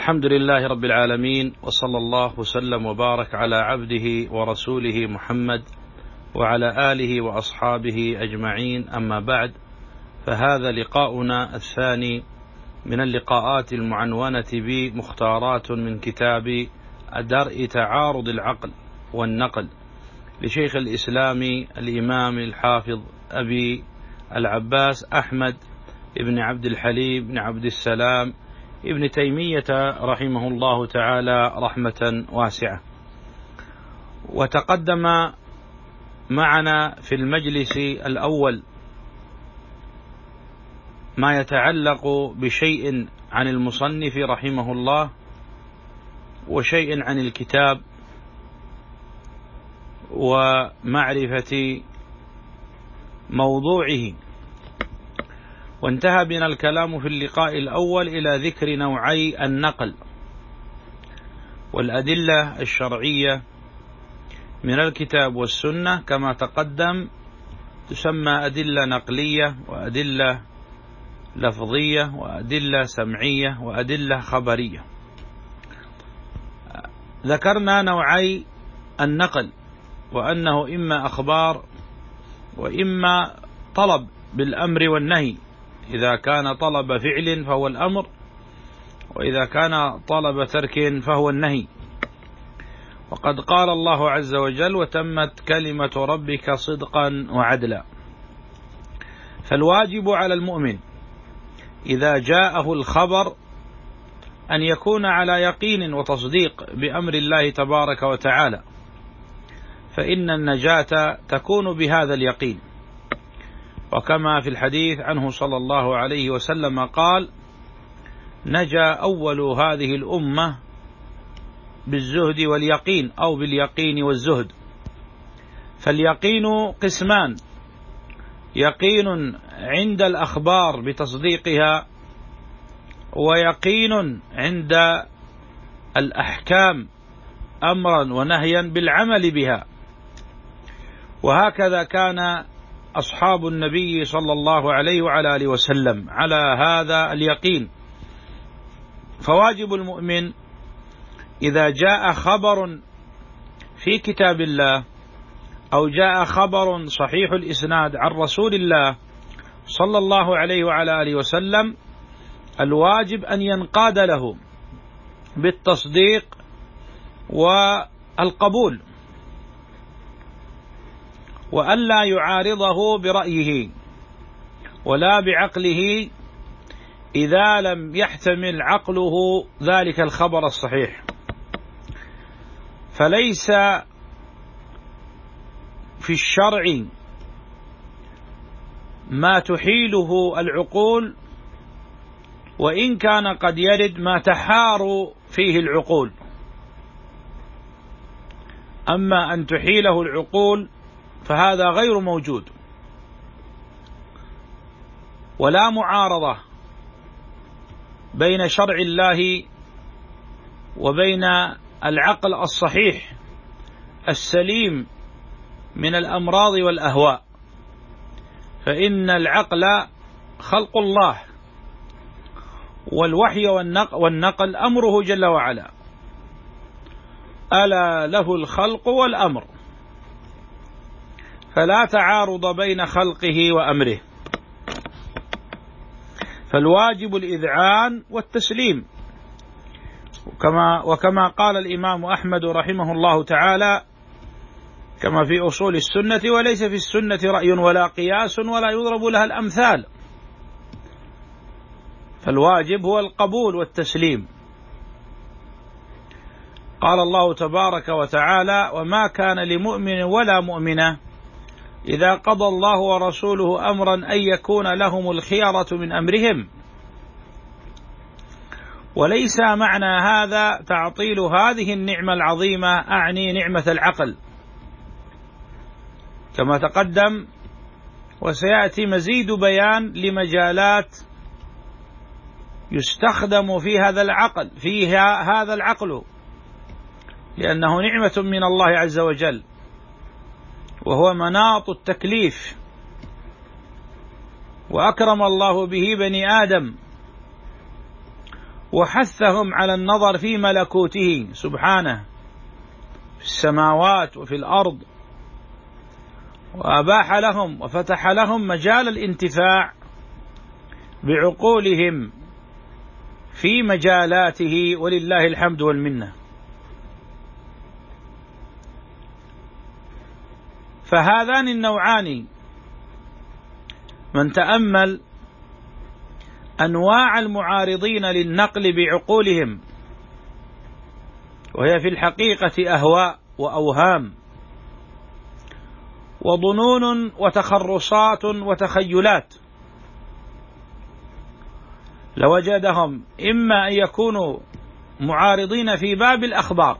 الحمد لله رب العالمين وصلى الله وسلم وبارك على عبده ورسوله محمد وعلى آله وأصحابه أجمعين. أما بعد فهذا لقاؤنا الثاني من اللقاءات المعنونة بمختارات من كتاب درء تعارض العقل والنقل لشيخ الإسلام الإمام الحافظ أبي العباس أحمد بن عبد الحليم بن عبد السلام ابن تيمية رحمه الله تعالى رحمة واسعة. وتقدم معنا في المجلس الأول ما يتعلق بشيء عن المصنف رحمه الله وشيء عن الكتاب ومعرفة موضوعه. وانتهى بنا الكلام في اللقاء الأول إلى ذكر نوعي النقل والأدلة الشرعية من الكتاب والسنة كما تقدم تسمى أدلة نقلية وأدلة لفظية وأدلة سمعية وأدلة خبرية. ذكرنا نوعي النقل وأنه إما أخبار وإما طلب بالأمر والنهي. إذا كان طلب فعل فهو الأمر وإذا كان طلب ترك فهو النهي. وقد قال الله عز وجل وتمت كلمة ربك صدقا وعدلا فالواجب على المؤمن إذا جاءه الخبر أن يكون على يقين وتصديق بأمر الله تبارك وتعالى فإن النجاة تكون بهذا اليقين. وكما في الحديث عنه صلى الله عليه وسلم قال نجا أول هذه الأمة بالزهد واليقين أو باليقين والزهد. فاليقين قسمان. يقين عند الأخبار بتصديقها ويقين عند الأحكام أمرا ونهيا بالعمل بها. وهكذا كان أصحاب النبي صلى الله عليه وعلى آله وسلم. على هذا اليقين. فواجب المؤمن إذا جاء خبر في كتاب الله أو جاء خبر صحيح الإسناد عن رسول الله صلى الله عليه وعلى آله وسلم الواجب أن ينقاد له بالتصديق والقبول. وألا يعارضه برأيه ولا بعقله إذا لم يحتمل عقله ذلك الخبر الصحيح. فليس في الشرع ما تحيله العقول وإن كان قد يرد ما تحار فيه العقول. أما أن تحيله العقول فهذا غير موجود. ولا معارضة بين شرع الله وبين العقل الصحيح السليم من الأمراض والأهواء. فإن العقل خلق الله والوحي والنقل أمره جل وعلا. ألا له الخلق والأمر. فلا تعارض بين خلقه وأمره. فالواجب الإذعان والتسليم. وكما, وكما قال الإمام أحمد رحمه الله تعالى كما في أصول السنة وليس في السنة رأي ولا قياس ولا يضرب لها الأمثال. فالواجب هو القبول والتسليم. قال الله تبارك وتعالى وما كان لمؤمن ولا مؤمنة إذا قضى الله ورسوله أمرا أن يكون لهم الخيرة من أمرهم. وليس معنى هذا تعطيل هذه النعمة العظيمة أعني نعمة العقل. كما تقدم وسيأتي مزيد بيان لمجالات يستخدم في هذا العقل فيها هذا العقل. لأنه نعمة من الله عز وجل. وهو مناط التكليف. وأكرم الله به بني آدم. وحثهم على النظر في ملكوته. سبحانه. في السماوات وفي الأرض. وأباح لهم وفتح لهم مجال الانتفاع بعقولهم في مجالاته ولله الحمد والمنة. فهذان النوعان من تأمل أنواع المعارضين للنقل بعقولهم وهي في الحقيقة أهواء وأوهام وظنون وتخرصات وتخيلات. لوجدهم إما أن يكونوا معارضين في باب الأخبار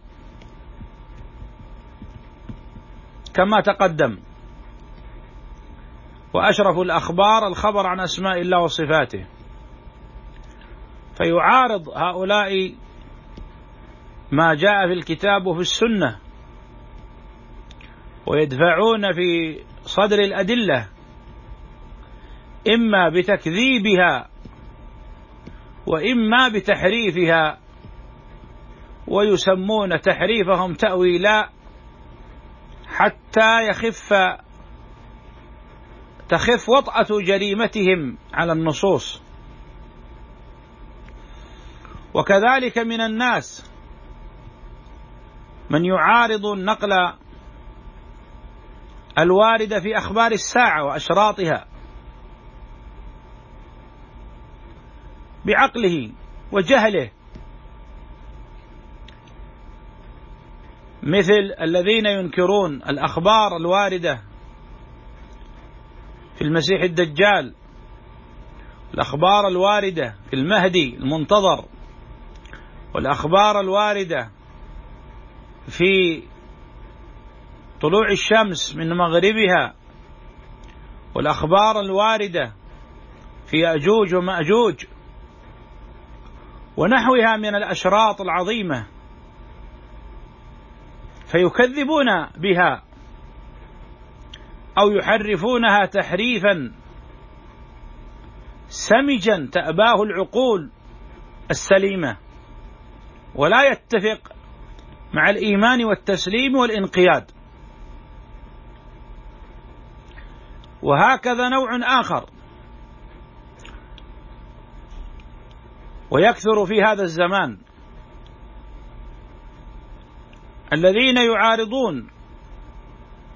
كما تقدم. وأشرف الأخبار الخبر عن أسماء الله وصفاته. فيعارض هؤلاء ما جاء في الكتاب وفي السنة. ويدفعون في صدر الأدلة. إما بتكذيبها وإما بتحريفها. ويسمون تحريفهم تأويلا حتى يخف تخف وطأة جريمتهم على النصوص. وكذلك من الناس من يعارض النقل الوارد في أخبار الساعة وأشراطها بعقله وجهله مثل الذين ينكرون الأخبار الواردة في المسيح الدجال الأخبار الواردة في المهدي المنتظر والأخبار الواردة في طلوع الشمس من مغربها والأخبار الواردة في يأجوج ومأجوج ونحوها من الأشراط العظيمة. فيكذبون بها أو يحرفونها تحريفا. سمجا تأباه العقول السليمة. ولا يتفق مع الإيمان والتسليم والانقياد. وهكذا نوع آخر. ويكثر في هذا الزمان. الذين يعارضون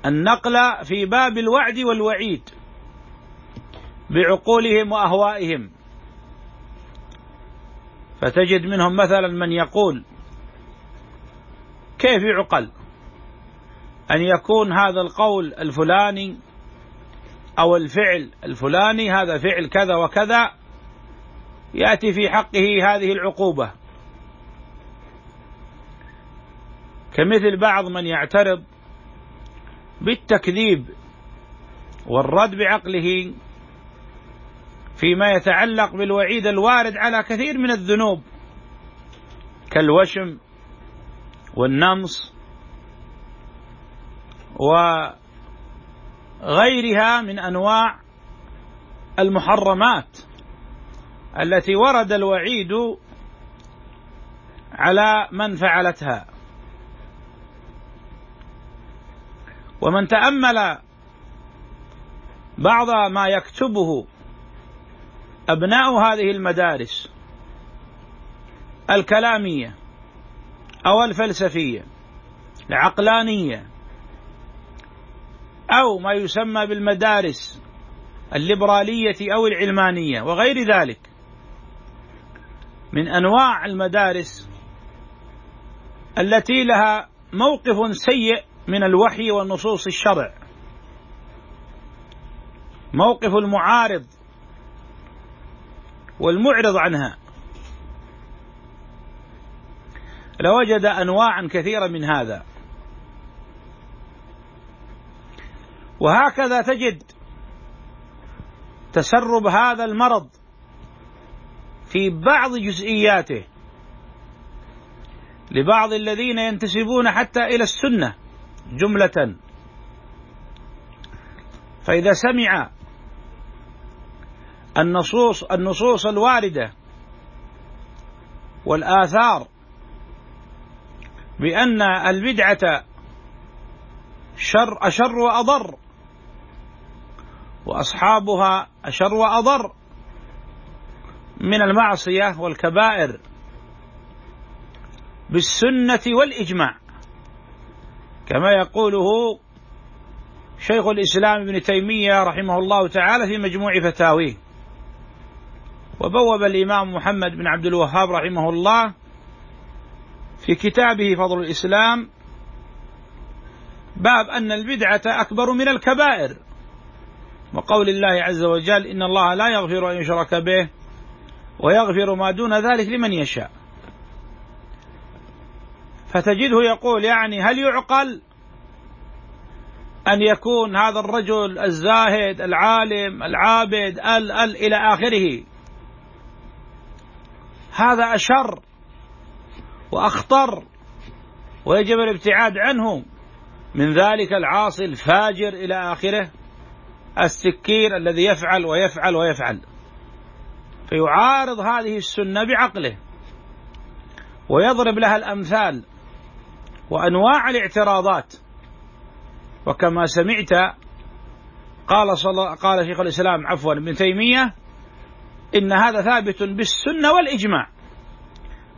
النقل في باب الوعد والوعيد بعقولهم وأهوائهم. فتجد منهم مثلا من يقول كيف يعقل؟ أن يكون هذا القول الفلاني أو الفعل الفلاني هذا فعل كذا وكذا يأتي في حقه هذه العقوبة. كمثل بعض من يعترض بالتكذيب والرد بعقله فيما يتعلق بالوعيد الوارد على كثير من الذنوب كالوشم والنمص وغيرها من أنواع المحرمات التي ورد الوعيد على من فعلتها. ومن تأمل بعض ما يكتبه أبناء هذه المدارس الكلامية أو الفلسفية العقلانية أو ما يسمى بالمدارس الليبرالية أو العلمانية وغير ذلك من أنواع المدارس التي لها موقف سيء من الوحي والنصوص الشرع. موقف المعارض والمعرض عنها. لوجد انواعا كثيره من هذا. وهكذا تجد تسرب هذا المرض في بعض جزئياته لبعض الذين ينتسبون حتى إلى السنة. جملة. فإذا سمع النصوص النصوص الواردة والآثار بأن البدعة شر أشر وأضر وأصحابها أشر وأضر من المعصية والكبائر بالسنة والإجماع. كما يقوله شيخ الإسلام ابن تيمية رحمه الله تعالى في مجموع فتاويه. وبوب الإمام محمد بن عبد الوهاب رحمه الله في كتابه فضل الإسلام باب أن البدعة أكبر من الكبائر. وقول الله عز وجل إن الله لا يغفر أن يشرك به ويغفر ما دون ذلك لمن يشاء. فتجده يقول يعني هل يعقل أن يكون هذا الرجل الزاهد العالم العابد ال ال إلى آخره؟ هذا أشر وأخطر ويجب الابتعاد عنه. من ذلك العاصي الفاجر إلى آخره السكير الذي يفعل ويفعل ويفعل. فيعارض هذه السنة بعقله ويضرب لها الأمثال. وأنواع الاعتراضات. وكما سمعت قال صلى قال شيخ الإسلام عفوا ابن تيمية إن هذا ثابت بالسنة والإجماع.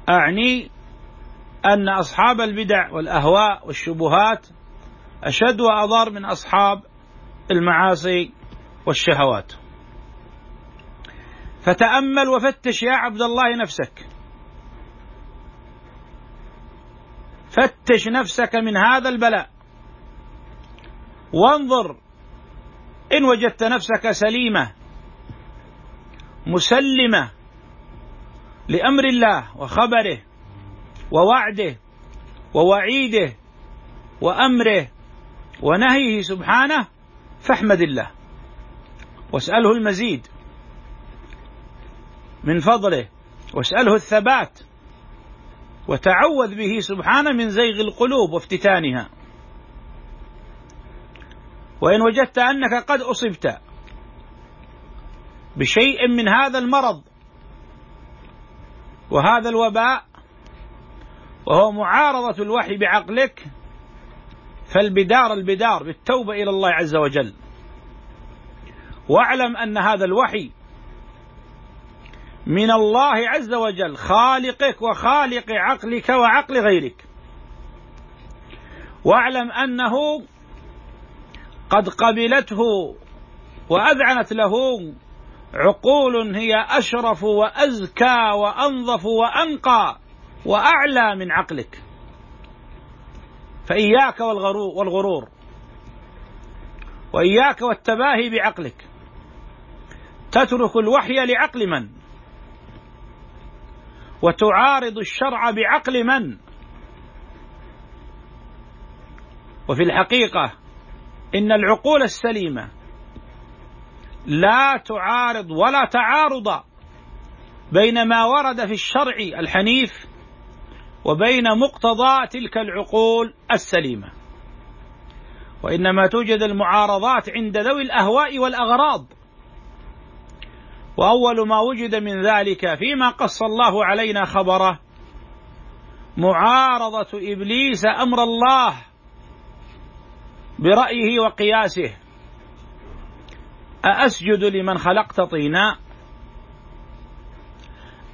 أعني أن أصحاب البدع والأهواء والشبهات أشد وأضار من أصحاب المعاصي والشهوات. فتأمل وفتش يا عبد الله نفسك. فتش نفسك من هذا البلاء. وانظر إن وجدت نفسك سليمة مسلمة لأمر الله وخبره ووعده ووعيده وأمره ونهيه سبحانه فاحمد الله. واسأله المزيد من فضله واسأله الثبات. وتعوذ به سبحانه من زيغ القلوب وافتتانها. وإن وجدت أنك قد أصبت بشيء من هذا المرض وهذا الوباء وهو معارضة الوحي بعقلك فالبدار البدار بالتوبة إلى الله عز وجل. واعلم أن هذا الوحي من الله عز وجل خالقك وخالق عقلك وعقل غيرك. واعلم أنه قد قبلته وأذعنت له عقول هي أشرف وأزكى وأنظف وأنقى وأعلى من عقلك. فإياك والغرور. وإياك والتباهي بعقلك. تترك الوحي لعقل من؟ وتعارض الشرع بعقل من؟ وفي الحقيقة إن العقول السليمة لا تعارض ولا تعارض بين ما ورد في الشرع الحنيف وبين مقتضى تلك العقول السليمة. وإنما توجد المعارضات عند ذوي الأهواء والأغراض. وأول ما وجد من ذلك فيما قص الله علينا خبره معارضة إبليس أمر الله برأيه وقياسه. أأسجد لمن خلقت طينا؟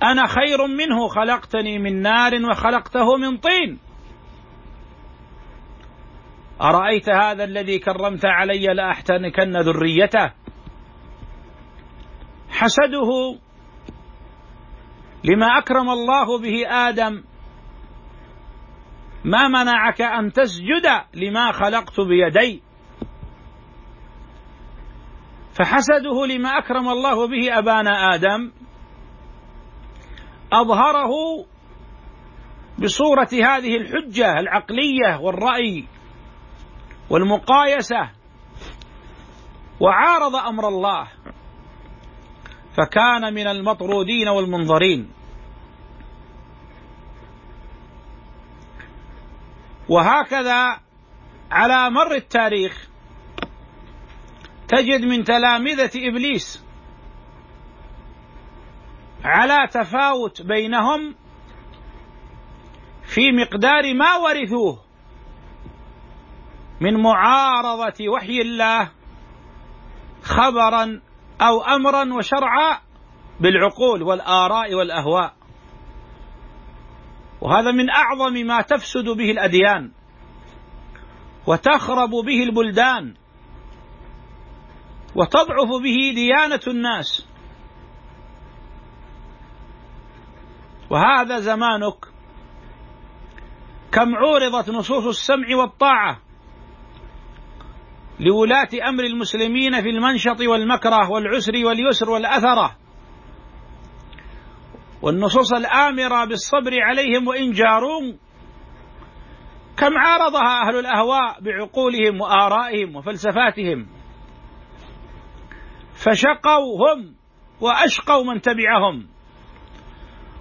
أنا خير منه خلقتني من نار وخلقته من طين. أرأيت هذا الذي كرمت علي لأحتنكن ذريته؟ حسده لما أكرم الله به آدم. ما منعك أن تسجد لما خلقت بيدي؟ فحسده لما أكرم الله به ابانا آدم. أظهره بصورة هذه الحجة العقلية والرأي والمقايسة وعارض أمر الله. فكان من المطرودين والمنظرين. وهكذا على مر التاريخ تجد من تلامذة إبليس على تفاوت بينهم في مقدار ما ورثوه من معارضة وحي الله خبرا أو أمرا وشرعا بالعقول والآراء والأهواء. وهذا من أعظم ما تفسد به الأديان وتخرب به البلدان وتضعف به ديانة الناس. وهذا زمانك كم عورضت نصوص السمع والطاعة لولاة أمر المسلمين في المنشط والمكره والعسر واليسر والأثرة. والنصوص الآمرة بالصبر عليهم وإن جاروا كم عارضها أهل الأهواء بعقولهم وآرائهم وفلسفاتهم. فشقوا هم وأشقوا من تبعهم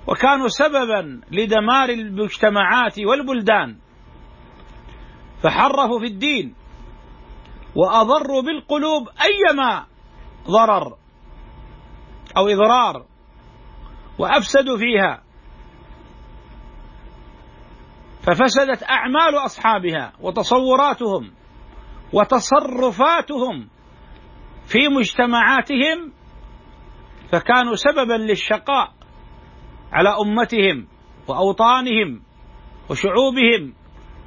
وكانوا سببا لدمار المجتمعات والبلدان. فحرفوا في الدين وأضروا بالقلوب أيما ضرر أو إضرار وأفسدوا فيها. ففسدت أعمال أصحابها وتصوراتهم وتصرفاتهم في مجتمعاتهم فكانوا سببا للشقاء على أمتهم وأوطانهم وشعوبهم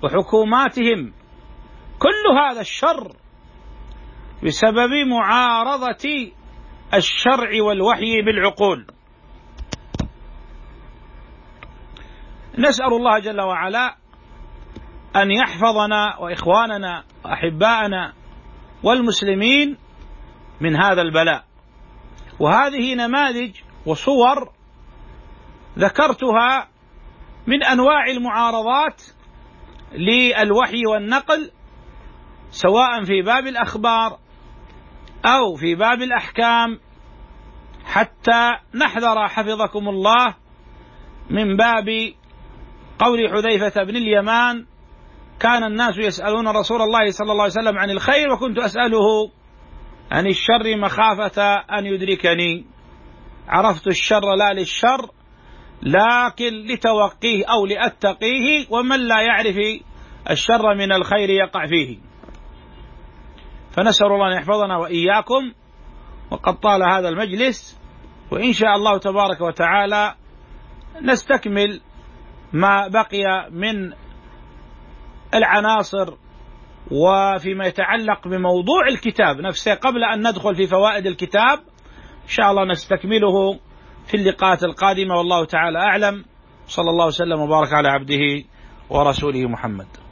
وحكوماتهم. كل هذا الشر بسبب معارضة الشرع والوحي بالعقول. نسأل الله جل وعلا أن يحفظنا وإخواننا وأحباءنا والمسلمين من هذا البلاء. وهذه نماذج وصور ذكرتها من أنواع المعارضات للوحي والنقل سواء في باب الأخبار أو في باب الأحكام حتى نحذر حفظكم الله من باب قول حذيفة بن اليمان كان الناس يسألون رسول الله صلى الله عليه وسلم عن الخير وكنت أسأله عن الشر مخافة أن يدركني. عرفت الشر لا للشر لكن لتوقيه أو لأتقيه ومن لا يعرف الشر من الخير يقع فيه. فنسأل الله أن يحفظنا وإياكم وقد طال هذا المجلس وإن شاء الله تبارك وتعالى نستكمل ما بقي من العناصر وفيما يتعلق بموضوع الكتاب نفسه. قبل أن ندخل في فوائد الكتاب إن شاء الله نستكمله في اللقاءات القادمة والله تعالى أعلم. صلى الله وسلم وبارك على عبده ورسوله محمد.